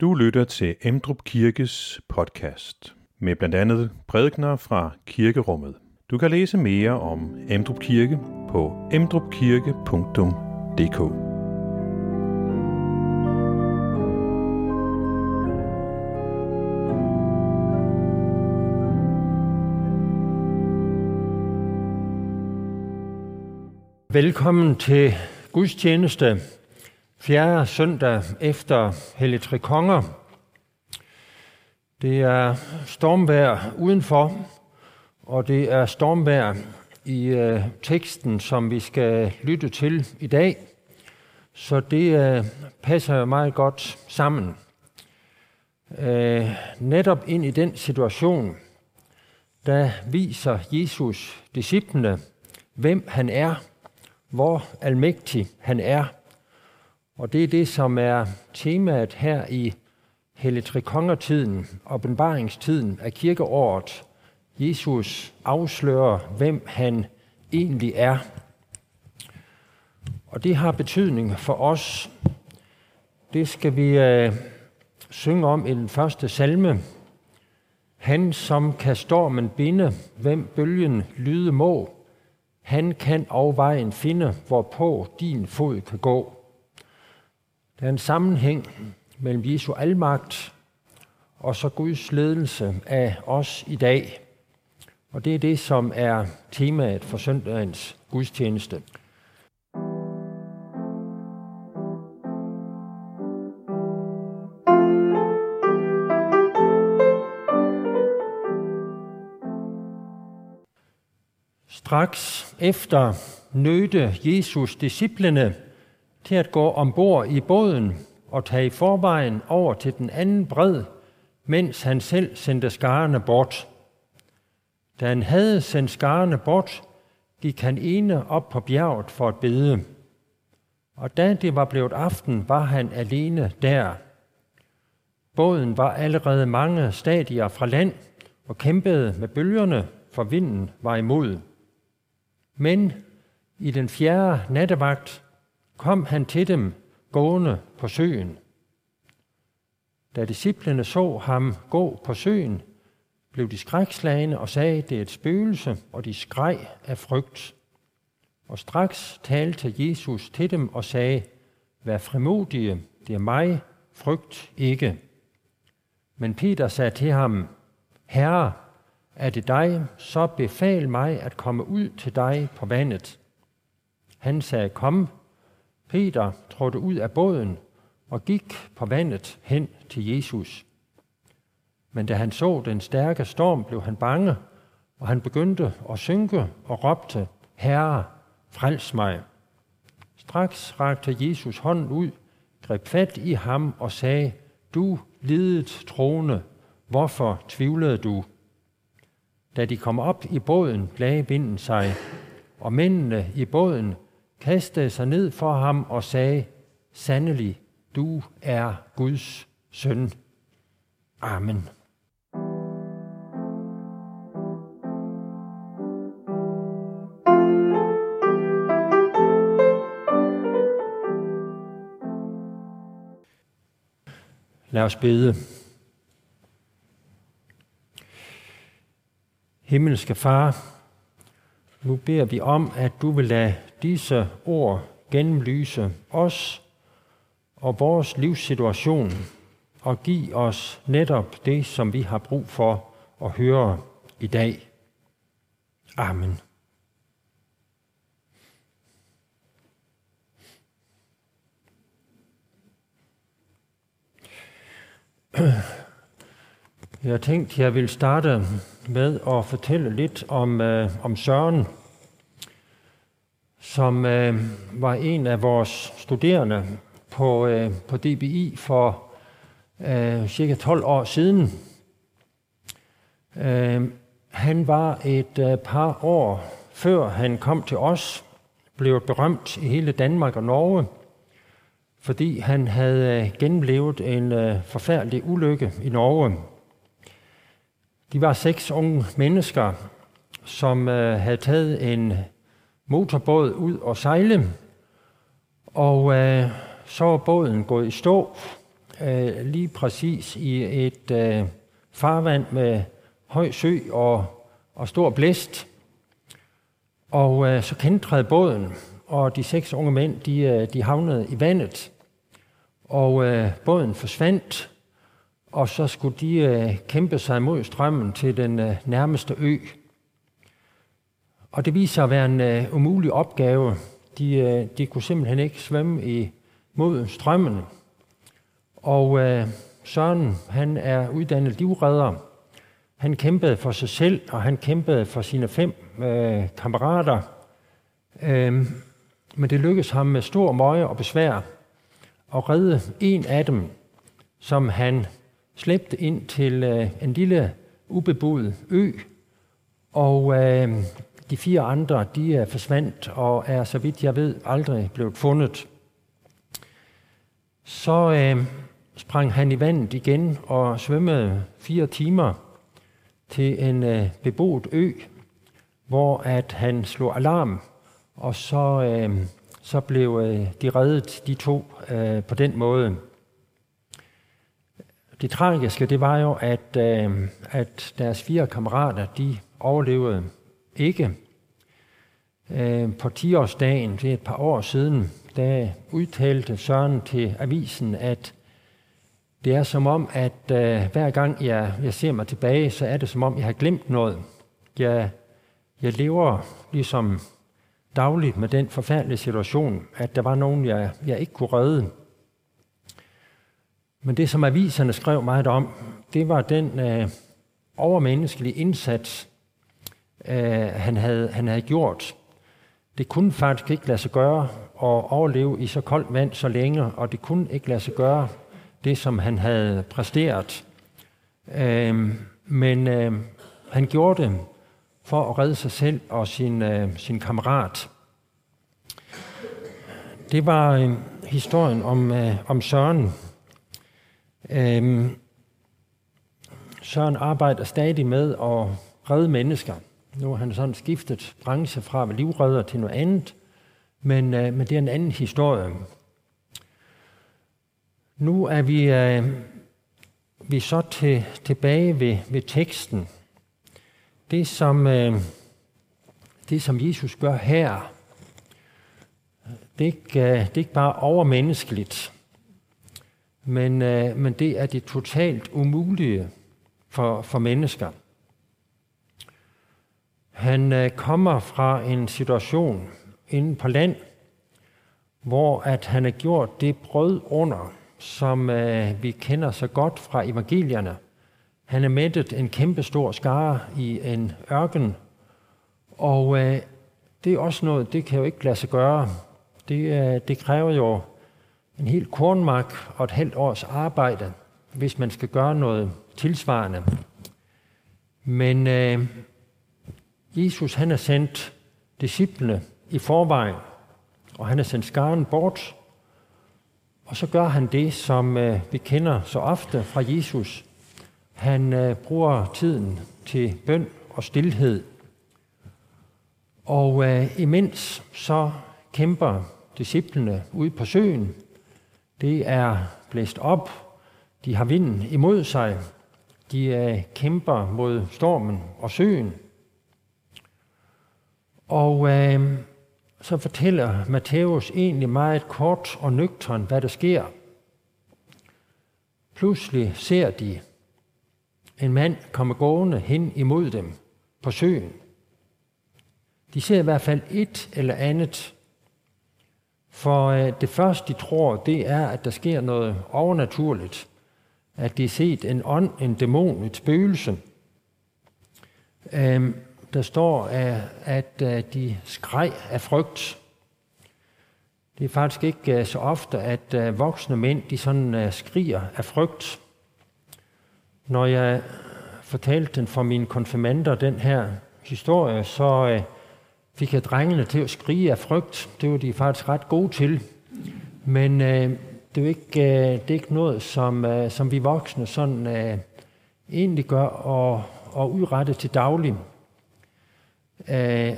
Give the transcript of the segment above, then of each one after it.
Du lytter til Emdrup Kirkes podcast med blandt andet prædikner fra kirkerummet. Du kan læse mere om Emdrup Kirke på emdrupkirke.dk. Velkommen til gudstjeneste fjerde søndag efter Hellig Tre Konger. Det er stormvær udenfor, og det er stormvær i øh, teksten, som vi skal lytte til i dag. Så det øh, passer meget godt sammen. Øh, netop ind i den situation, der viser Jesus disciplene, hvem han er, hvor almægtig han er – og det er det, som er temaet her i Helligtrikongertiden, åbenbaringstiden af kirkeåret. Jesus afslører, hvem han egentlig er. Og det har betydning for os. Det skal vi øh, synge om i den første salme. Han, som kan stormen binde, hvem bølgen lyde må, han kan afvejen finde, hvorpå din fod kan gå. Der er en sammenhæng mellem Jesu almagt og så Guds ledelse af os i dag. Og det er det, som er temaet for søndagens gudstjeneste. Straks efter nødte Jesus disciplene til at gå ombord i båden og tage forvejen over til den anden bred, mens han selv sendte skarne bort. Da han havde sendt skarne bort, gik han ene op på bjerget for at bede. Og da det var blevet aften, var han alene der. Båden var allerede mange stadier fra land og kæmpede med bølgerne, for vinden var imod. Men i den fjerde nattevagt kom han til dem gående på søen. Da disciplene så ham gå på søen, blev de skrækslagende og sagde, det er et spøgelse, og de skreg af frygt. Og straks talte Jesus til dem og sagde, vær frimodige, det er mig, frygt ikke. Men Peter sagde til ham, Herre, er det dig, så befal mig at komme ud til dig på vandet. Han sagde, kom, Peter trådte ud af båden og gik på vandet hen til Jesus. Men da han så den stærke storm, blev han bange, og han begyndte at synke og råbte, Herre, frels mig. Straks rakte Jesus hånden ud, greb fat i ham og sagde, Du lidet trone, hvorfor tvivlede du? Da de kom op i båden, lagde vinden sig, og mændene i båden kastede sig ned for ham og sagde, Sandelig, du er Guds søn. Amen. Lad os bede. Himmelske Far, nu beder vi om, at du vil lade disse ord gennemlyse os og vores livssituation og give os netop det, som vi har brug for at høre i dag. Amen. Jeg tænkte, jeg vil starte med at fortælle lidt om, øh, om Søren, som øh, var en af vores studerende på, øh, på DBI for øh, cirka 12 år siden. Øh, han var et øh, par år før han kom til os, blev berømt i hele Danmark og Norge, fordi han havde øh, gennemlevet en øh, forfærdelig ulykke i Norge. De var seks unge mennesker, som øh, havde taget en motorbåd ud og sejle, og øh, så var båden gået i stå, øh, lige præcis i et øh, farvand med høj sø og, og stor blæst. Og øh, så kendte båden, og de seks unge mænd, de, øh, de havnede i vandet. Og øh, båden forsvandt, og så skulle de øh, kæmpe sig mod strømmen til den øh, nærmeste ø. Og det viser sig at være en øh, umulig opgave. De, øh, de kunne simpelthen ikke svømme i, mod strømmen. Og øh, Søren, han er uddannet livredder. Han kæmpede for sig selv, og han kæmpede for sine fem øh, kammerater. Øh, men det lykkedes ham med stor møje og besvær at redde en af dem, som han slæbte ind til øh, en lille ubeboet ø. Og øh, de fire andre, de er forsvandt og er, så vidt jeg ved, aldrig blevet fundet. Så øh, sprang han i vandet igen og svømmede fire timer til en øh, beboet ø, hvor at han slog alarm, og så, øh, så blev øh, de reddet, de to, øh, på den måde. Det tragiske, det var jo, at, øh, at deres fire kammerater, de overlevede ikke. Øh, på 10-årsdagen, det er et par år siden, der udtalte Søren til avisen, at det er som om, at øh, hver gang jeg, jeg ser mig tilbage, så er det som om, jeg har glemt noget. Jeg, jeg lever ligesom dagligt med den forfærdelige situation, at der var nogen, jeg, jeg ikke kunne redde. Men det, som aviserne skrev meget om, det var den øh, overmenneskelige indsats, øh, han, havde, han havde gjort. Det kunne faktisk ikke lade sig gøre at overleve i så koldt vand så længe, og det kunne ikke lade sig gøre det, som han havde præsteret. Øh, men øh, han gjorde det for at redde sig selv og sin, øh, sin kammerat. Det var øh, historien om, øh, om Søren. Øh, Søren arbejder stadig med at redde mennesker. Nu har han sådan skiftet branche fra at være livredder til noget andet, men, øh, men det er en anden historie. Nu er vi, øh, vi så til, tilbage ved, ved teksten. Det som, øh, det, som Jesus gør her, det er ikke, øh, det er ikke bare overmenneskeligt, men, øh, men det er det totalt umulige for, for mennesker. Han øh, kommer fra en situation inde på land, hvor at han har gjort det brød under, som øh, vi kender så godt fra evangelierne. Han er mættet en kæmpe stor skare i en ørken, og øh, det er også noget, det kan jo ikke lade sig gøre. Det, øh, det kræver jo en helt kornmark og et halvt års arbejde, hvis man skal gøre noget tilsvarende. Men øh, Jesus han har sendt disciplene i forvejen, og han har sendt skaren bort, og så gør han det, som øh, vi kender så ofte fra Jesus. Han øh, bruger tiden til bøn og stillhed. Og øh, imens så kæmper disciplene ude på søen. Det er blæst op. De har vinden imod sig. De øh, kæmper mod stormen og søen. Og øh, så fortæller Matthæus egentlig meget kort og nøgtern, hvad der sker. Pludselig ser de en mand komme gående hen imod dem på søen. De ser i hvert fald et eller andet. For øh, det første, de tror, det er, at der sker noget overnaturligt. At de har set en ånd, en dæmon, et spøgelse. Øhm, der står, at øh, de skreg af frygt. Det er faktisk ikke øh, så ofte, at øh, voksne mænd de sådan skriger af frygt. Når jeg fortalte den for mine konfirmander, den her historie, så fik jeg drengene til at skrige af frygt. Det var de faktisk ret gode til. Men det er jo ikke, det er ikke noget, som, som vi voksne sådan egentlig gør og, og udrette til daglig. Øh,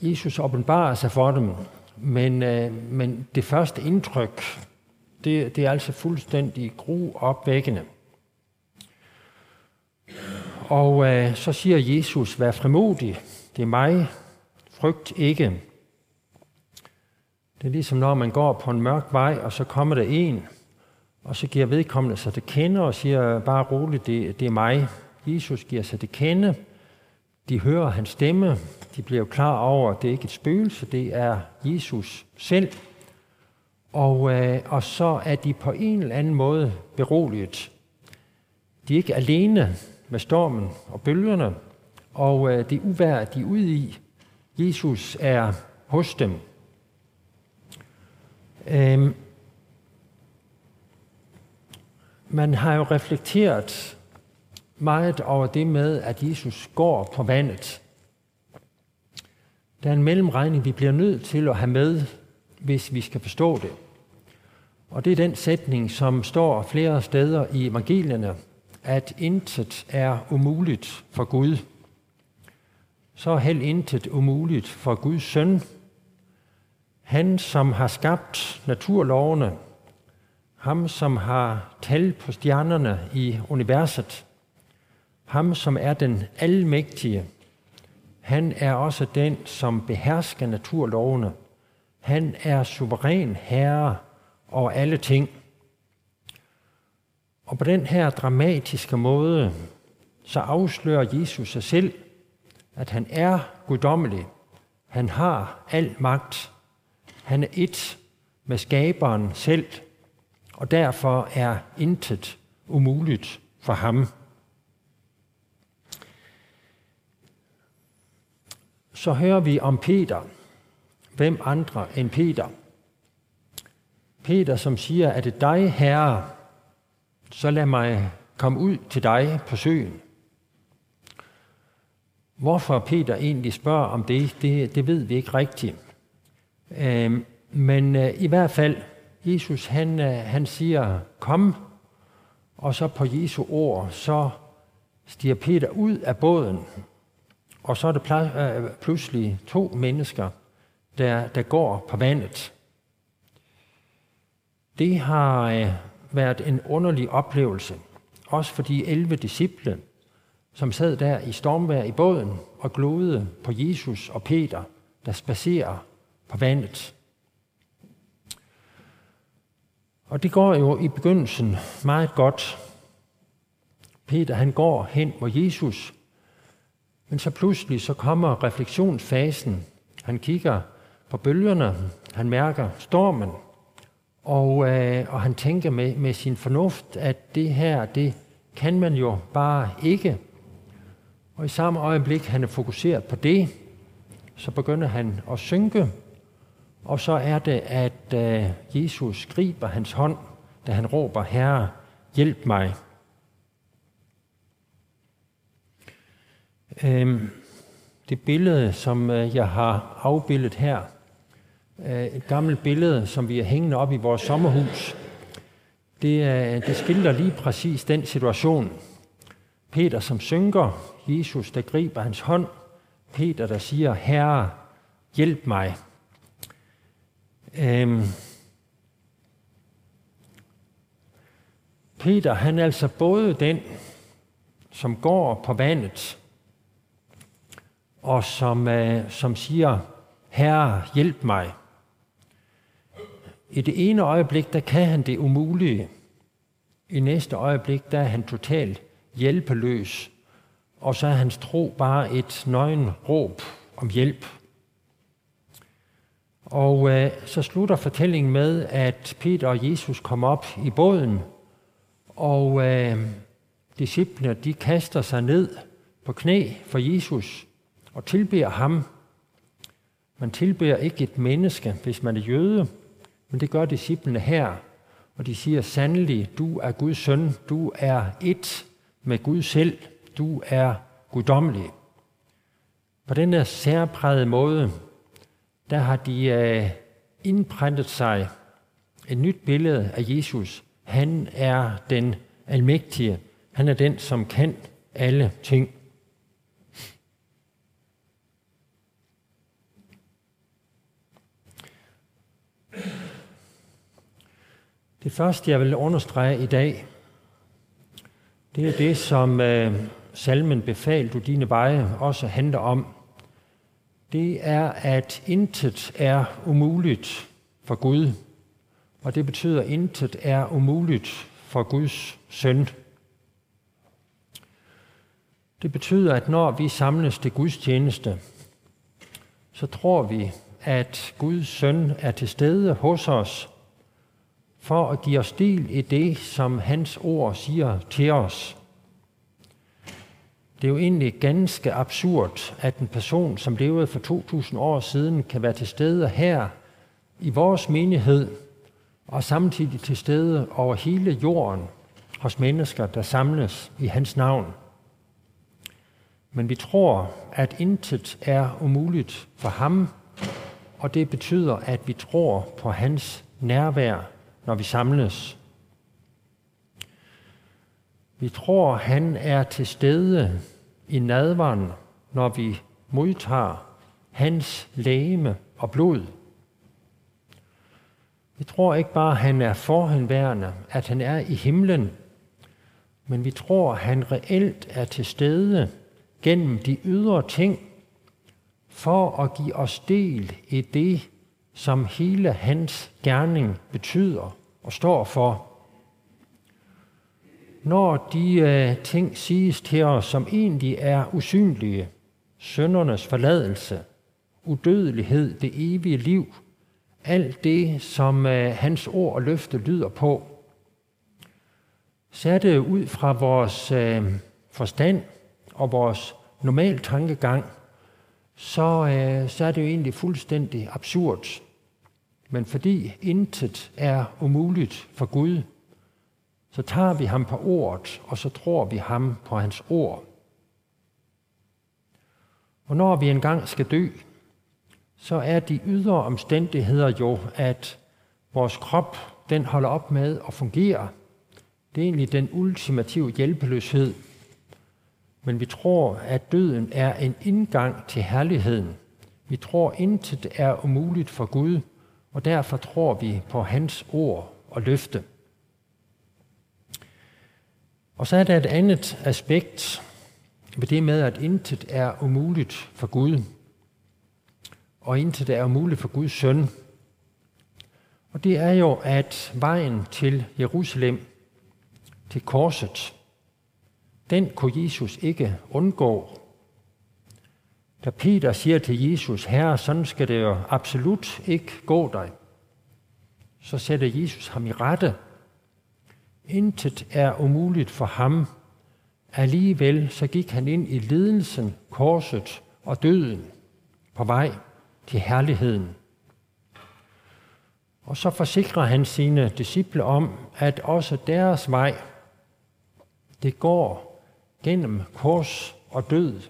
Jesus åbenbarer sig for dem, men, øh, men det første indtryk, Det, det er altså fuldstændig gruopvækkende. Og øh, så siger Jesus, vær frimodig, det er mig, frygt ikke. Det er ligesom når man går på en mørk vej, og så kommer der en, og så giver vedkommende sig det kende og siger bare roligt, det, det er mig. Jesus giver sig det kende. De hører hans stemme. De bliver klar over, at det ikke er et spøgelse, det er Jesus selv. Og, øh, og så er de på en eller anden måde beroliget. De er ikke alene med stormen og bølgerne, og øh, det uvær, de er ude i, Jesus er hos dem. Øhm, man har jo reflekteret meget over det med, at Jesus går på vandet. Der er en mellemregning, vi bliver nødt til at have med, hvis vi skal forstå det. Og det er den sætning, som står flere steder i evangelierne, at intet er umuligt for Gud. Så er heller intet umuligt for Guds søn. Han, som har skabt naturlovene, ham, som har tal på stjernerne i universet, ham, som er den almægtige, han er også den, som behersker naturlovene. Han er suveræn herre over alle ting. Og på den her dramatiske måde, så afslører Jesus sig selv, at han er guddommelig. Han har al magt. Han er et med skaberen selv, og derfor er intet umuligt for ham. Så hører vi om Peter. Hvem andre end Peter? Peter, som siger, at det dig, Herre, så lad mig komme ud til dig på søen. Hvorfor Peter egentlig spørger om det, det, det ved vi ikke rigtigt. Øhm, men øh, i hvert fald, Jesus han, øh, han siger, kom, og så på Jesu ord, så stiger Peter ud af båden, og så er der øh, pludselig to mennesker, der, der går på vandet. Det har øh, været en underlig oplevelse, også for de 11 disciple, som sad der i stormvær i båden og glodede på Jesus og Peter, der spacerer på vandet. Og det går jo i begyndelsen meget godt. Peter han går hen mod Jesus, men så pludselig så kommer refleksionsfasen. Han kigger på bølgerne, han mærker stormen, og, øh, og han tænker med, med sin fornuft, at det her, det kan man jo bare ikke. Og i samme øjeblik, han er fokuseret på det, så begynder han at synke, og så er det, at øh, Jesus griber hans hånd, da han råber, Herre, hjælp mig. Øhm, det billede, som øh, jeg har afbildet her, øh, et gammelt billede, som vi er hængende op i vores sommerhus, det, det skildrer lige præcis den situation. Peter, som synker, Jesus, der griber hans hånd, Peter, der siger, Herre, hjælp mig. Øhm, Peter, han er altså både den, som går på vandet, og som, øh, som siger, Herre, hjælp mig. I det ene øjeblik, der kan han det umulige. I næste øjeblik, der er han totalt hjælpeløs, og så er hans tro bare et nøgen råb om hjælp. Og øh, så slutter fortællingen med, at Peter og Jesus kom op i båden, og øh, disciplene de kaster sig ned på knæ for Jesus og tilbeder ham. Man tilbeder ikke et menneske, hvis man er jøde, men det gør disciplene her. Og de siger sandelig, du er Guds søn, du er et med Gud selv, du er guddommelig. På den her særprægede måde, der har de øh, indprintet sig et nyt billede af Jesus. Han er den almægtige. Han er den, som kan alle ting. Det første, jeg vil understrege i dag, det er det, som øh, salmen Befal du dine veje også handler om. Det er, at intet er umuligt for Gud. Og det betyder, at intet er umuligt for Guds søn. Det betyder, at når vi samles til Guds tjeneste, så tror vi, at Guds søn er til stede hos os for at give os del i det, som hans ord siger til os. Det er jo egentlig ganske absurd, at en person, som levede for 2000 år siden, kan være til stede her i vores menighed, og samtidig til stede over hele jorden hos mennesker, der samles i hans navn. Men vi tror, at intet er umuligt for ham, og det betyder, at vi tror på hans nærvær, når vi samles. Vi tror, han er til stede i nadvaren, når vi modtager hans lægeme og blod. Vi tror ikke bare, at han er forhenværende, at han er i himlen, men vi tror, at han reelt er til stede gennem de ydre ting, for at give os del i det, som hele hans gerning betyder og står for. Når de uh, ting siges til os, som egentlig er usynlige, søndernes forladelse, udødelighed, det evige liv, alt det, som uh, hans ord og løfte lyder på, så er det ud fra vores uh, forstand og vores normal tankegang, så, øh, så er det jo egentlig fuldstændig absurd. Men fordi intet er umuligt for Gud, så tager vi ham på ordet, og så tror vi ham på hans ord. Og når vi engang skal dø, så er de ydre omstændigheder jo, at vores krop den holder op med at fungere. Det er egentlig den ultimative hjælpeløshed, men vi tror, at døden er en indgang til herligheden. Vi tror, intet er umuligt for Gud, og derfor tror vi på hans ord og løfte. Og så er der et andet aspekt ved det med, at intet er umuligt for Gud, og intet er umuligt for Guds søn. Og det er jo, at vejen til Jerusalem, til korset, den kunne Jesus ikke undgå. Da Peter siger til Jesus, Herre, sådan skal det jo absolut ikke gå dig, så sætter Jesus ham i rette. Intet er umuligt for ham. Alligevel så gik han ind i lidelsen, korset og døden på vej til herligheden. Og så forsikrer han sine disciple om, at også deres vej, det går gennem kors og død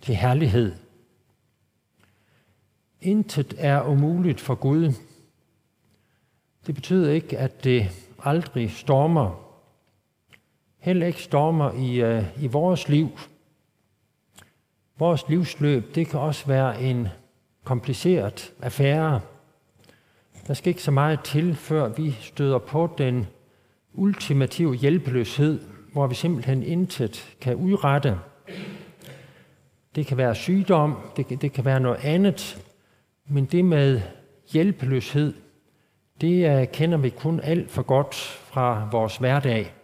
til herlighed. Intet er umuligt for Gud. Det betyder ikke, at det aldrig stormer. Heller ikke stormer i, uh, i vores liv. Vores livsløb, det kan også være en kompliceret affære. Der skal ikke så meget til, før vi støder på den ultimative hjælpeløshed, hvor vi simpelthen intet kan udrette. Det kan være sygdom, det, det kan være noget andet, men det med hjælpeløshed, det kender vi kun alt for godt fra vores hverdag.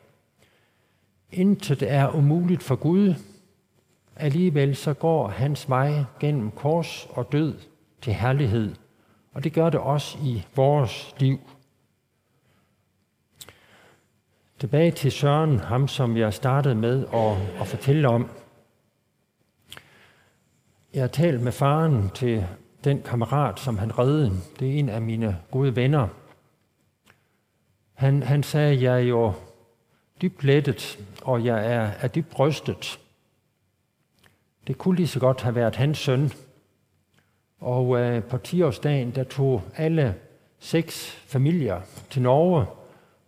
Intet er umuligt for Gud, alligevel så går hans vej gennem kors og død til herlighed. Og det gør det også i vores liv. Tilbage til Søren, ham som jeg startede med at, at fortælle om. Jeg har talt med faren til den kammerat, som han reddede. Det er en af mine gode venner. Han, han sagde, jeg er jo dybt lettet, og jeg er, er dybt brystet. Det kunne lige så godt have været hans søn. Og øh, på 10-årsdagen, der tog alle seks familier til Norge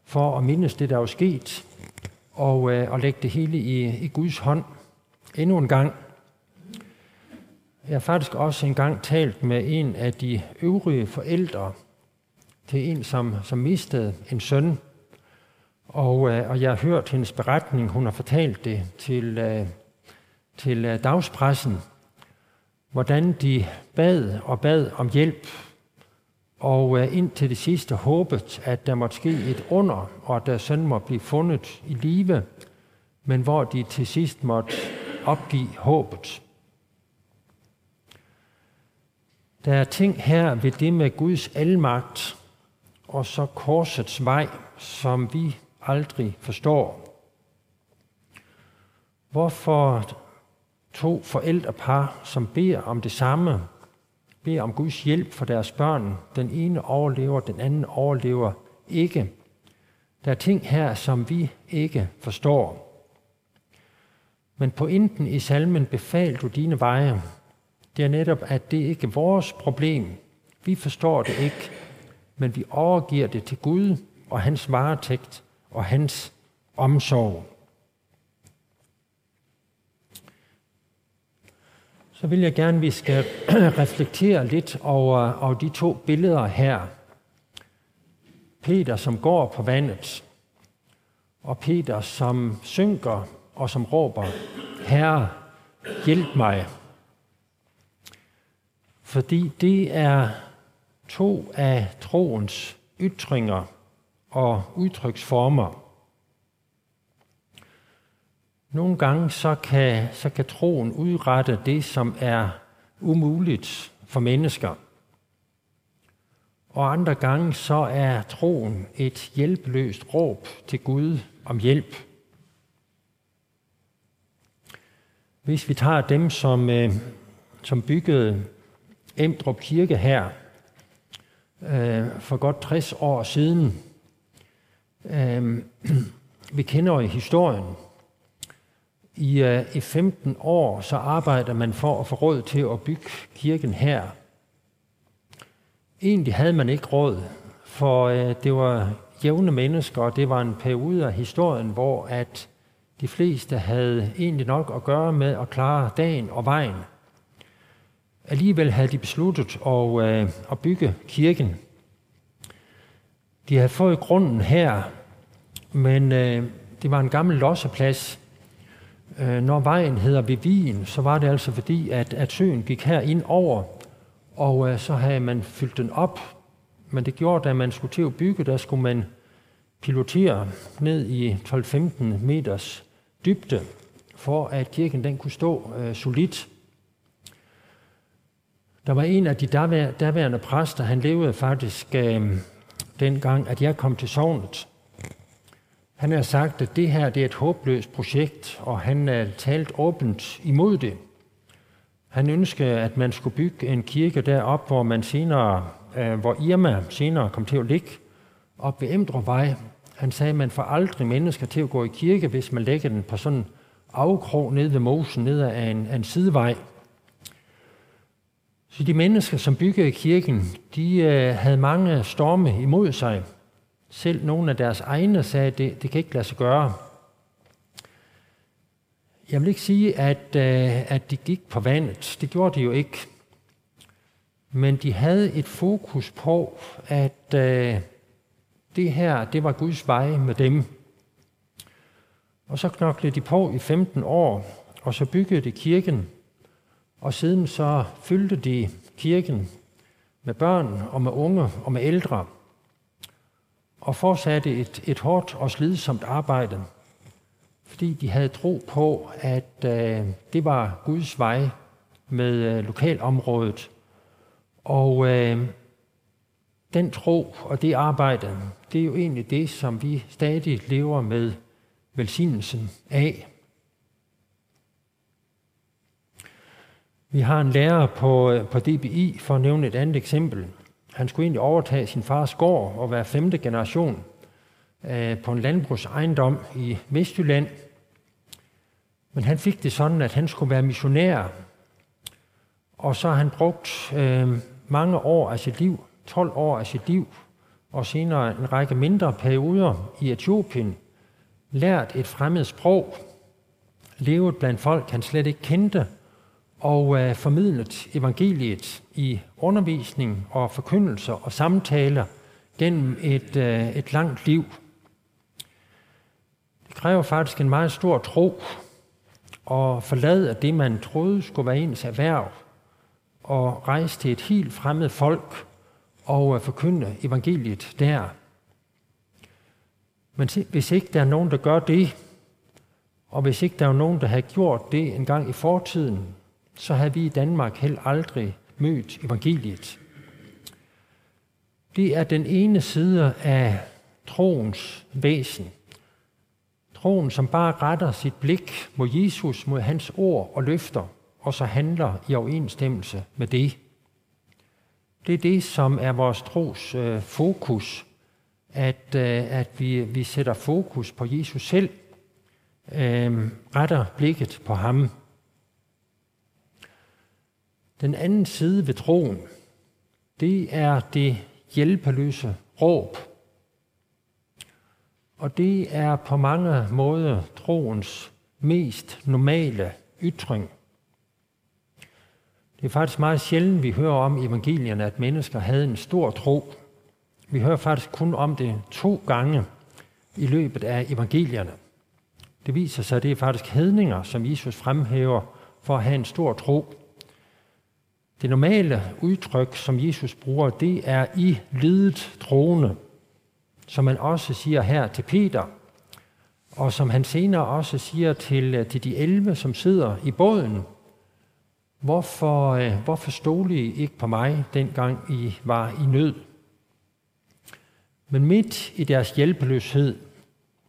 for at mindes det, der var sket, og, øh, og lægge det hele i, i Guds hånd endnu en gang. Jeg har faktisk også engang talt med en af de øvrige forældre til en, som, som mistede en søn. Og, øh, og jeg har hørt hendes beretning, hun har fortalt det til, øh, til øh, dagspressen, hvordan de bad og bad om hjælp, og øh, indtil det sidste håbet, at der måtte ske et under, og at deres søn måtte blive fundet i live, men hvor de til sidst måtte opgive håbet. Der er ting her ved det med Guds almagt, og så korsets vej, som vi aldrig forstår. Hvorfor to forældrepar, som beder om det samme, beder om Guds hjælp for deres børn. Den ene overlever, den anden overlever ikke. Der er ting her, som vi ikke forstår. Men pointen i salmen, befal du dine veje, det er netop, at det ikke er vores problem. Vi forstår det ikke, men vi overgiver det til Gud og hans varetægt og hans omsorg. så vil jeg gerne, at vi skal reflektere lidt over, over de to billeder her. Peter, som går på vandet, og Peter, som synker og som råber, Herre, hjælp mig. Fordi det er to af troens ytringer og udtryksformer. Nogle gange så kan, så kan troen udrette det, som er umuligt for mennesker. Og andre gange så er troen et hjælpeløst råb til Gud om hjælp. Hvis vi tager dem, som, øh, som byggede Emdrup Kirke her øh, for godt 60 år siden, øh, vi kender jo historien, i, øh, I 15 år så arbejder man for at få råd til at bygge kirken her. Egentlig havde man ikke råd, for øh, det var jævne mennesker, og det var en periode af historien, hvor at de fleste havde egentlig nok at gøre med at klare dagen og vejen. Alligevel havde de besluttet at, øh, at bygge kirken. De havde fået grunden her, men øh, det var en gammel losseplads, Øh, når vejen hedder Vivien, så var det altså fordi, at, at søen gik her ind over, og øh, så havde man fyldt den op. Men det gjorde, at man skulle til at bygge, der skulle man pilotere ned i 12-15 meters dybde, for at kirken den kunne stå øh, solidt. Der var en af de daværende præster, han levede faktisk øh, dengang, at jeg kom til sovnet. Han har sagt, at det her det er et håbløst projekt, og han øh, har talt åbent imod det. Han ønskede, at man skulle bygge en kirke derop, hvor man senere, øh, hvor Irma senere kom til at ligge, op ved Emdrevej. Han sagde, at man får aldrig mennesker til at gå i kirke, hvis man lægger den på sådan en afkrog ned ved mosen, ned ad en, en sidevej. Så de mennesker, som byggede kirken, de øh, havde mange storme imod sig. Selv nogle af deres egne sagde, at det, det kan ikke lade sig gøre. Jeg vil ikke sige, at, øh, at de gik på vandet. Det gjorde de jo ikke. Men de havde et fokus på, at øh, det her, det var Guds vej med dem. Og så knoklede de på i 15 år, og så byggede de kirken. Og siden så fyldte de kirken med børn og med unge og med ældre og fortsatte et, et hårdt og slidsomt arbejde, fordi de havde tro på, at øh, det var Guds vej med øh, lokalområdet. Og øh, den tro og det arbejde, det er jo egentlig det, som vi stadig lever med velsignelsen af. Vi har en lærer på, øh, på DBI, for at nævne et andet eksempel, han skulle egentlig overtage sin fars gård og være femte generation øh, på en landbrugsejendom i Vestjylland. Men han fik det sådan, at han skulle være missionær. Og så har han brugt øh, mange år af sit liv, 12 år af sit liv, og senere en række mindre perioder i Etiopien, lært et fremmed sprog, levet blandt folk, han slet ikke kendte, og øh, formidlet evangeliet i undervisning og forkyndelser og samtaler gennem et, øh, et langt liv. Det kræver faktisk en meget stor tro at forlade det, man troede skulle være ens erhverv, og rejse til et helt fremmed folk og øh, forkynde evangeliet der. Men hvis ikke der er nogen, der gør det, og hvis ikke der er nogen, der har gjort det en gang i fortiden, så havde vi i Danmark heller aldrig mødt evangeliet. Det er den ene side af troens væsen. Troen, som bare retter sit blik mod Jesus, mod hans ord og løfter, og så handler i overensstemmelse med det. Det er det, som er vores tros øh, fokus, at, øh, at vi, vi sætter fokus på Jesus selv, øh, retter blikket på ham. Den anden side ved troen, det er det hjælpeløse råb. Og det er på mange måder troens mest normale ytring. Det er faktisk meget sjældent, vi hører om i evangelierne, at mennesker havde en stor tro. Vi hører faktisk kun om det to gange i løbet af evangelierne. Det viser sig, at det er faktisk hedninger, som Jesus fremhæver for at have en stor tro. Det normale udtryk, som Jesus bruger, det er i lidet troende, som man også siger her til Peter, og som han senere også siger til, øh, til de elve, som sidder i båden. Hvorfor, øh, hvorfor stole I ikke på mig, dengang I var i nød? Men midt i deres hjælpeløshed,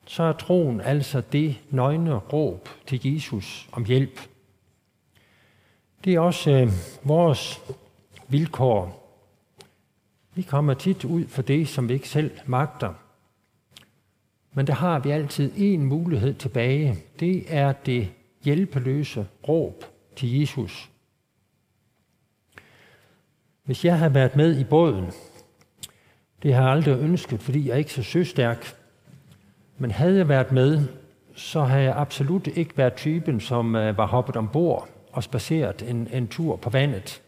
så er troen altså det nøgne råb til Jesus om hjælp. Det er også øh, vores vilkår. Vi kommer tit ud for det, som vi ikke selv magter. Men der har vi altid en mulighed tilbage. Det er det hjælpeløse råb til Jesus. Hvis jeg har været med i båden, det har jeg aldrig ønsket, fordi jeg er ikke så søstærk, men havde jeg været med, så havde jeg absolut ikke været typen, som øh, var hoppet ombord og spaceret en, en tur på vandet.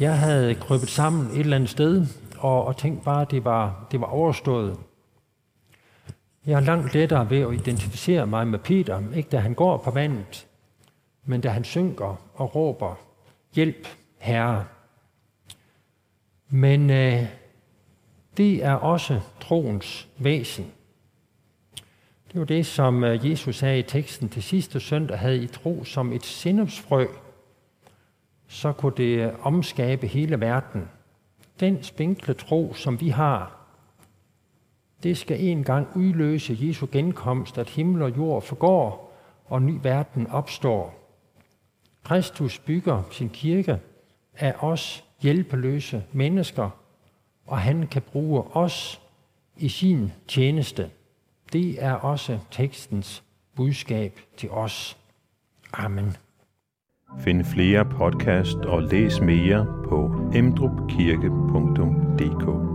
Jeg havde krybet sammen et eller andet sted, og, og tænkt bare, at det var, det var overstået. Jeg har langt lettere ved at identificere mig med Peter, ikke da han går på vandet, men da han synker og råber, hjælp, Herre. Men øh, det er også troens væsen. Det var det, som øh, Jesus sagde i teksten til sidste søndag, havde I tro som et sindopsfrø, så kunne det øh, omskabe hele verden. Den spinkle tro, som vi har, det skal en gang udløse Jesu genkomst, at himmel og jord forgår, og ny verden opstår. Kristus bygger sin kirke af os hjælpeløse mennesker, og han kan bruge os i sin tjeneste. Det er også tekstens budskab til os. Amen. Find flere podcast og læs mere på emdrupkirke.dk